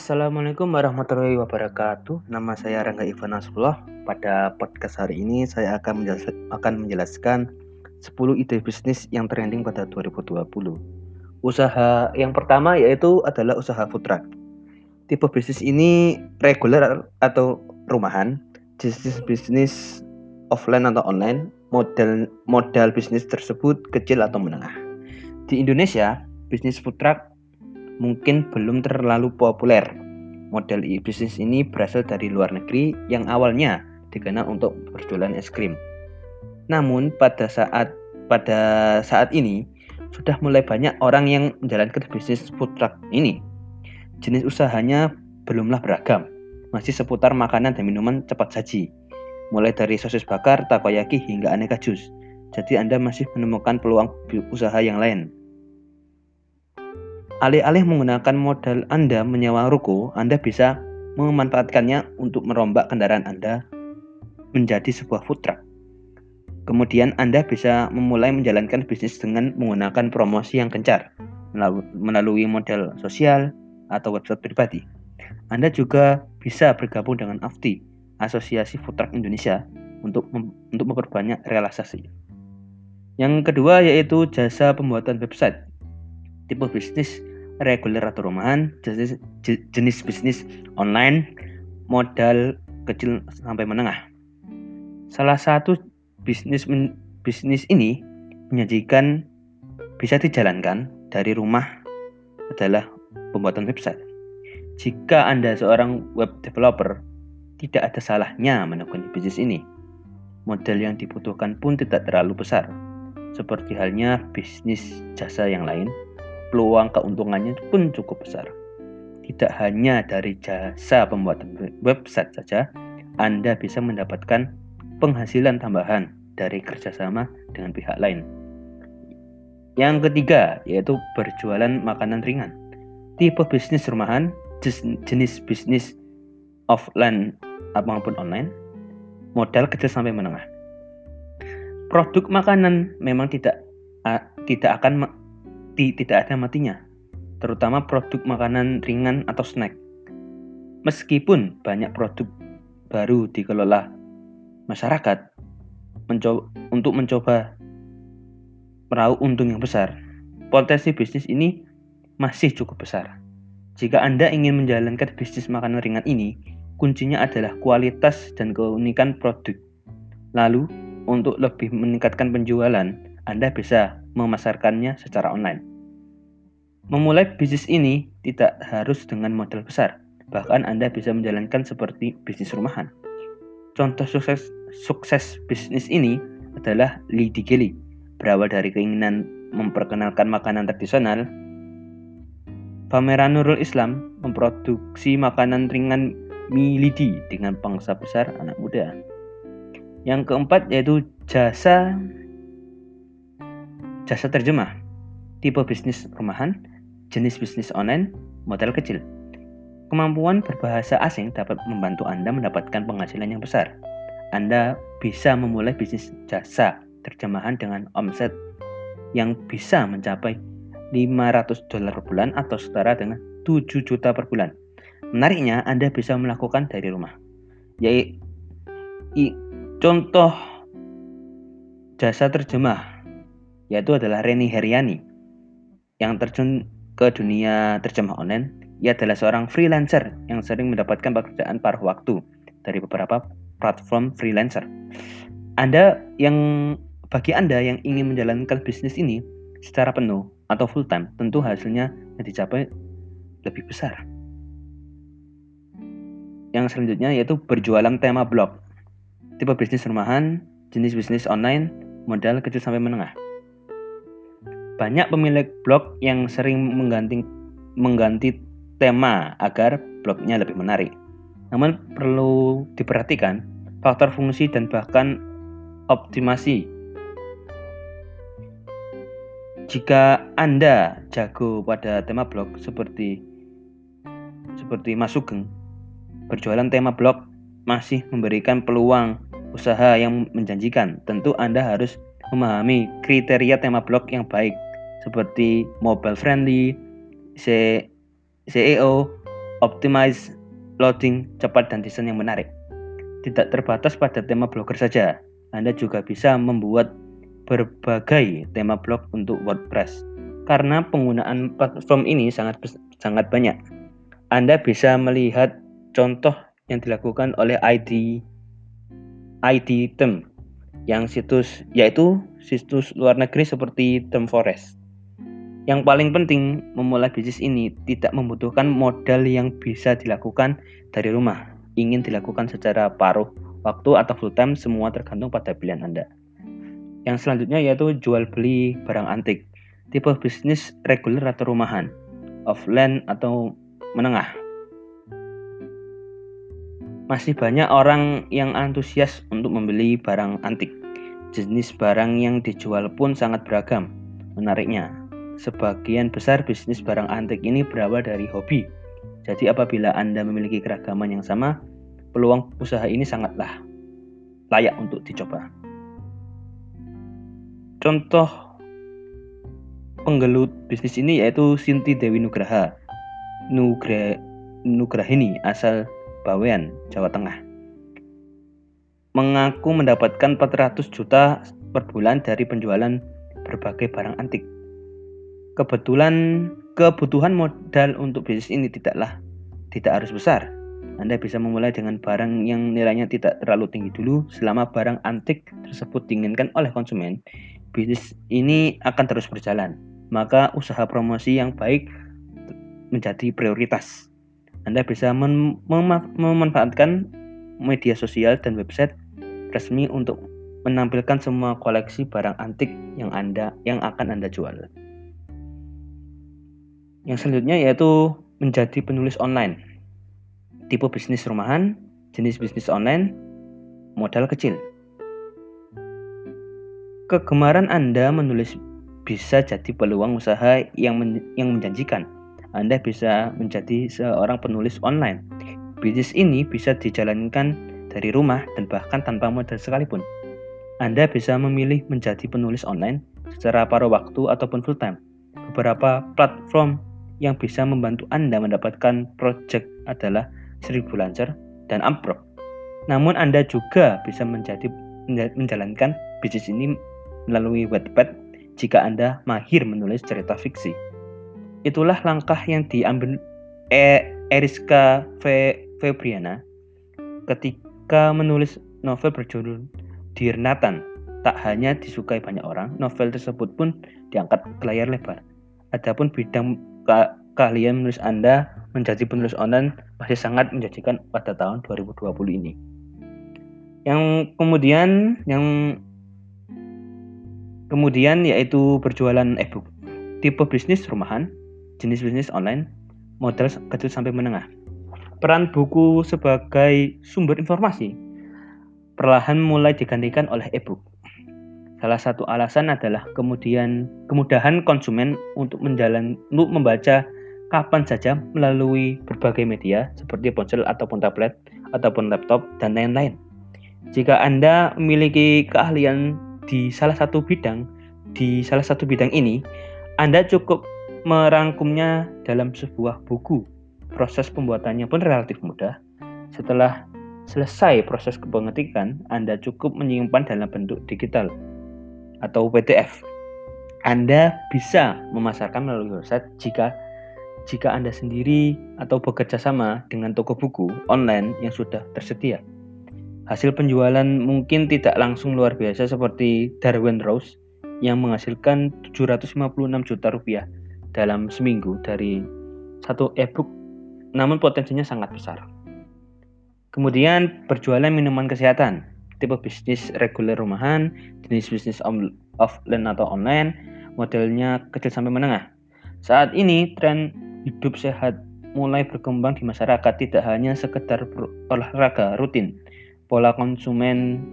Assalamualaikum warahmatullahi wabarakatuh. Nama saya Rangga Ivan Nasrullah. Pada podcast hari ini saya akan menjelaskan, akan menjelaskan 10 ide bisnis yang trending pada 2020. Usaha yang pertama yaitu adalah usaha food truck. Tipe bisnis ini reguler atau rumahan, jenis bisnis offline atau online, modal modal bisnis tersebut kecil atau menengah. Di Indonesia, bisnis food truck mungkin belum terlalu populer. Model bisnis ini berasal dari luar negeri yang awalnya dikenal untuk berjualan es krim. Namun pada saat pada saat ini sudah mulai banyak orang yang menjalankan bisnis food truck ini. Jenis usahanya belumlah beragam, masih seputar makanan dan minuman cepat saji. Mulai dari sosis bakar, takoyaki hingga aneka jus. Jadi Anda masih menemukan peluang usaha yang lain. Alih-alih menggunakan modal Anda menyewa ruko, Anda bisa memanfaatkannya untuk merombak kendaraan Anda menjadi sebuah food truck. Kemudian Anda bisa memulai menjalankan bisnis dengan menggunakan promosi yang kencar melalui model sosial atau website pribadi. Anda juga bisa bergabung dengan AFTI, Asosiasi Food Truck Indonesia, untuk mem untuk memperbanyak realisasi. Yang kedua yaitu jasa pembuatan website. Tipe bisnis reguler atau rumahan, jenis, jenis bisnis online, modal kecil sampai menengah. Salah satu bisnis bisnis ini menyajikan bisa dijalankan dari rumah adalah pembuatan website. Jika Anda seorang web developer, tidak ada salahnya menekuni bisnis ini. Modal yang dibutuhkan pun tidak terlalu besar, seperti halnya bisnis jasa yang lain peluang keuntungannya pun cukup besar. Tidak hanya dari jasa pembuatan website saja, Anda bisa mendapatkan penghasilan tambahan dari kerjasama dengan pihak lain. Yang ketiga yaitu berjualan makanan ringan. Tipe bisnis rumahan, jenis bisnis offline maupun online, modal kecil sampai menengah. Produk makanan memang tidak tidak akan tidak ada matinya, terutama produk makanan ringan atau snack. Meskipun banyak produk baru dikelola masyarakat mencoba, untuk mencoba meraup untung yang besar, potensi bisnis ini masih cukup besar. Jika Anda ingin menjalankan bisnis makanan ringan ini, kuncinya adalah kualitas dan keunikan produk. Lalu, untuk lebih meningkatkan penjualan, Anda bisa memasarkannya secara online. Memulai bisnis ini tidak harus dengan modal besar, bahkan Anda bisa menjalankan seperti bisnis rumahan. Contoh sukses, sukses bisnis ini adalah Lidi Geli, berawal dari keinginan memperkenalkan makanan tradisional. Pameran Nurul Islam memproduksi makanan ringan mie lidi dengan pangsa besar anak muda. Yang keempat yaitu jasa jasa terjemah. Tipe bisnis rumahan jenis bisnis online modal kecil. Kemampuan berbahasa asing dapat membantu Anda mendapatkan penghasilan yang besar. Anda bisa memulai bisnis jasa terjemahan dengan omset yang bisa mencapai 500 dolar per bulan atau setara dengan 7 juta per bulan. Menariknya, Anda bisa melakukan dari rumah. Yaitu contoh jasa terjemah yaitu adalah Reni Heriani yang terjun ke dunia terjemah online, ia adalah seorang freelancer yang sering mendapatkan pekerjaan paruh waktu dari beberapa platform freelancer. Anda yang bagi Anda yang ingin menjalankan bisnis ini secara penuh atau full time, tentu hasilnya yang dicapai lebih besar. Yang selanjutnya yaitu berjualan tema blog. Tipe bisnis rumahan, jenis bisnis online, modal kecil sampai menengah. Banyak pemilik blog yang sering mengganti, mengganti tema agar blognya lebih menarik. Namun perlu diperhatikan faktor fungsi dan bahkan optimasi. Jika Anda jago pada tema blog seperti seperti Mas Sugeng, berjualan tema blog masih memberikan peluang usaha yang menjanjikan. Tentu Anda harus memahami kriteria tema blog yang baik seperti mobile friendly, SEO, optimize loading cepat dan desain yang menarik. Tidak terbatas pada tema blogger saja, Anda juga bisa membuat berbagai tema blog untuk WordPress. Karena penggunaan platform ini sangat sangat banyak. Anda bisa melihat contoh yang dilakukan oleh ID ID Tem yang situs yaitu situs luar negeri seperti Tem Forest. Yang paling penting, memulai bisnis ini tidak membutuhkan modal yang bisa dilakukan dari rumah. Ingin dilakukan secara paruh waktu atau full time, semua tergantung pada pilihan Anda. Yang selanjutnya yaitu jual beli barang antik. Tipe bisnis reguler atau rumahan, offline atau menengah. Masih banyak orang yang antusias untuk membeli barang antik. Jenis barang yang dijual pun sangat beragam. Menariknya, Sebagian besar bisnis barang antik ini berawal dari hobi. Jadi apabila Anda memiliki keragaman yang sama, peluang usaha ini sangatlah layak untuk dicoba. Contoh penggelut bisnis ini yaitu Sinti Dewi Nugraha. Nugra, Nugrahini asal Bawean, Jawa Tengah. Mengaku mendapatkan 400 juta per bulan dari penjualan berbagai barang antik. Kebetulan kebutuhan modal untuk bisnis ini tidaklah tidak harus besar. Anda bisa memulai dengan barang yang nilainya tidak terlalu tinggi dulu. Selama barang antik tersebut diinginkan oleh konsumen, bisnis ini akan terus berjalan. Maka usaha promosi yang baik menjadi prioritas. Anda bisa mem mem memanfaatkan media sosial dan website resmi untuk menampilkan semua koleksi barang antik yang Anda yang akan Anda jual. Yang selanjutnya yaitu menjadi penulis online. Tipe bisnis rumahan, jenis bisnis online, modal kecil. Kegemaran Anda menulis bisa jadi peluang usaha yang men yang menjanjikan. Anda bisa menjadi seorang penulis online. Bisnis ini bisa dijalankan dari rumah dan bahkan tanpa modal sekalipun. Anda bisa memilih menjadi penulis online secara paruh waktu ataupun full time. Beberapa platform yang bisa membantu Anda mendapatkan project adalah Seribu Lancer dan Amprok. Namun Anda juga bisa menjadi menjalankan bisnis ini melalui Wattpad jika Anda mahir menulis cerita fiksi. Itulah langkah yang diambil e Eriska Febriana ketika menulis novel berjudul Dear Nathan. Tak hanya disukai banyak orang, novel tersebut pun diangkat ke layar lebar. Adapun bidang keahlian menulis Anda menjadi penulis online masih sangat menjanjikan pada tahun 2020 ini. Yang kemudian yang kemudian yaitu berjualan e-book. Tipe bisnis rumahan, jenis bisnis online, modal kecil sampai menengah. Peran buku sebagai sumber informasi perlahan mulai digantikan oleh e-book. Salah satu alasan adalah kemudian kemudahan konsumen untuk menjalan untuk membaca kapan saja melalui berbagai media seperti ponsel ataupun tablet ataupun laptop dan lain-lain. Jika Anda memiliki keahlian di salah satu bidang, di salah satu bidang ini, Anda cukup merangkumnya dalam sebuah buku. Proses pembuatannya pun relatif mudah. Setelah selesai proses kepengetikan, Anda cukup menyimpan dalam bentuk digital atau PDF. Anda bisa memasarkan melalui website jika jika Anda sendiri atau bekerja sama dengan toko buku online yang sudah tersedia. Hasil penjualan mungkin tidak langsung luar biasa seperti Darwin Rose yang menghasilkan 756 juta rupiah dalam seminggu dari satu e-book, namun potensinya sangat besar. Kemudian berjualan minuman kesehatan tipe bisnis reguler rumahan, jenis bisnis offline atau online, modelnya kecil sampai menengah. Saat ini tren hidup sehat mulai berkembang di masyarakat tidak hanya sekedar olahraga rutin. Pola konsumen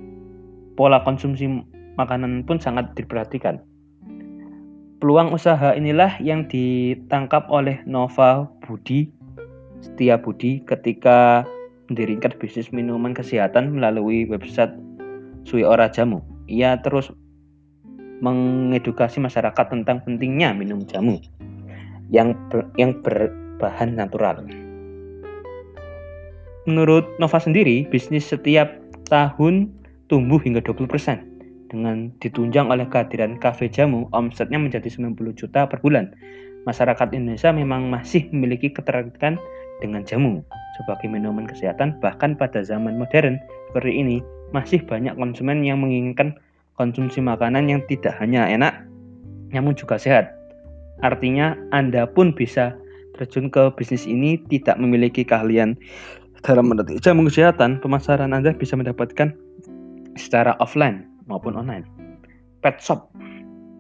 pola konsumsi makanan pun sangat diperhatikan. Peluang usaha inilah yang ditangkap oleh Nova Budi Setia Budi ketika mendirikan bisnis minuman kesehatan melalui website Sui Ora Jamu. Ia terus mengedukasi masyarakat tentang pentingnya minum jamu yang ber, yang berbahan natural. Menurut Nova sendiri, bisnis setiap tahun tumbuh hingga 20% dengan ditunjang oleh kehadiran kafe jamu, omsetnya menjadi 90 juta per bulan. Masyarakat Indonesia memang masih memiliki ketertarikan dengan jamu sebagai minuman kesehatan, bahkan pada zaman modern seperti ini masih banyak konsumen yang menginginkan konsumsi makanan yang tidak hanya enak, namun juga sehat. Artinya, Anda pun bisa terjun ke bisnis ini tidak memiliki keahlian dalam mendetik jamu kesehatan, pemasaran Anda bisa mendapatkan secara offline maupun online. Pet shop,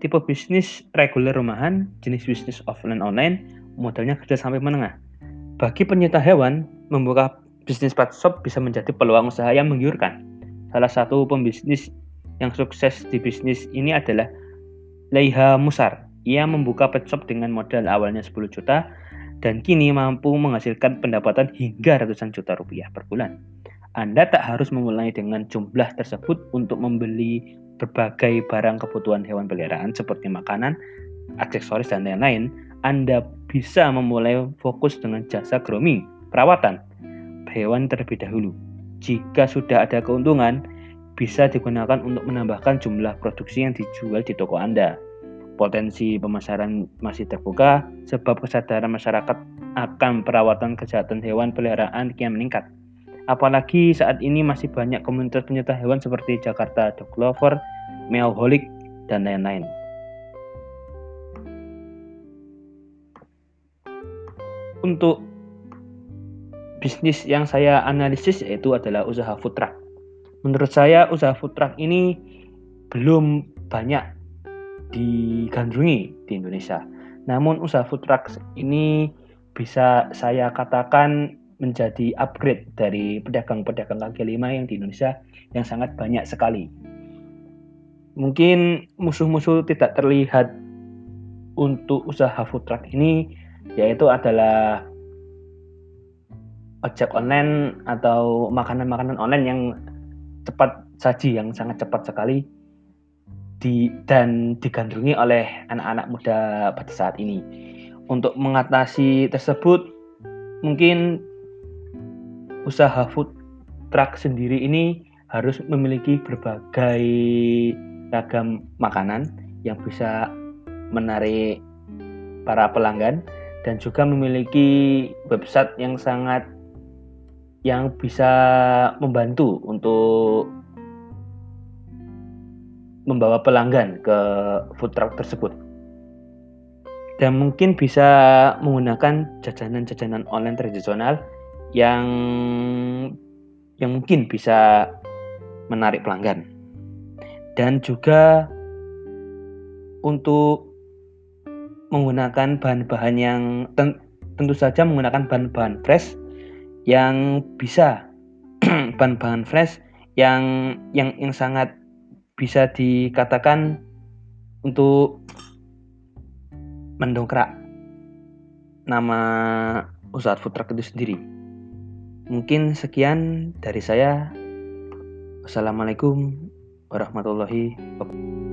tipe bisnis reguler rumahan, jenis bisnis offline online, modalnya kecil sampai menengah. Bagi pencinta hewan, membuka bisnis pet shop bisa menjadi peluang usaha yang menggiurkan. Salah satu pembisnis yang sukses di bisnis ini adalah Leiha Musar. Ia membuka pet shop dengan modal awalnya 10 juta dan kini mampu menghasilkan pendapatan hingga ratusan juta rupiah per bulan. Anda tak harus memulai dengan jumlah tersebut untuk membeli berbagai barang kebutuhan hewan peliharaan seperti makanan, aksesoris, dan lain-lain. Anda bisa memulai fokus dengan jasa grooming, perawatan hewan terlebih dahulu. Jika sudah ada keuntungan, bisa digunakan untuk menambahkan jumlah produksi yang dijual di toko Anda. Potensi pemasaran masih terbuka sebab kesadaran masyarakat akan perawatan kesehatan hewan peliharaan kian meningkat. Apalagi saat ini masih banyak komunitas pencinta hewan seperti Jakarta Dog Lover, Meowholic, dan lain-lain. Untuk bisnis yang saya analisis yaitu adalah usaha food truck. Menurut saya usaha food truck ini belum banyak digandrungi di Indonesia. Namun usaha food truck ini bisa saya katakan menjadi upgrade dari pedagang-pedagang kaki lima yang di Indonesia yang sangat banyak sekali. Mungkin musuh-musuh tidak terlihat untuk usaha food truck ini yaitu adalah ojek online atau makanan-makanan online yang cepat saji yang sangat cepat sekali di dan digandrungi oleh anak-anak muda pada saat ini. Untuk mengatasi tersebut mungkin usaha food truck sendiri ini harus memiliki berbagai ragam makanan yang bisa menarik para pelanggan dan juga memiliki website yang sangat yang bisa membantu untuk membawa pelanggan ke food truck tersebut. Dan mungkin bisa menggunakan jajanan-jajanan online tradisional yang yang mungkin bisa menarik pelanggan dan juga untuk menggunakan bahan-bahan yang tentu saja menggunakan bahan-bahan fresh yang bisa bahan-bahan fresh yang yang yang sangat bisa dikatakan untuk mendongkrak nama usaha food truck itu sendiri. Mungkin sekian dari saya. Wassalamualaikum warahmatullahi wabarakatuh.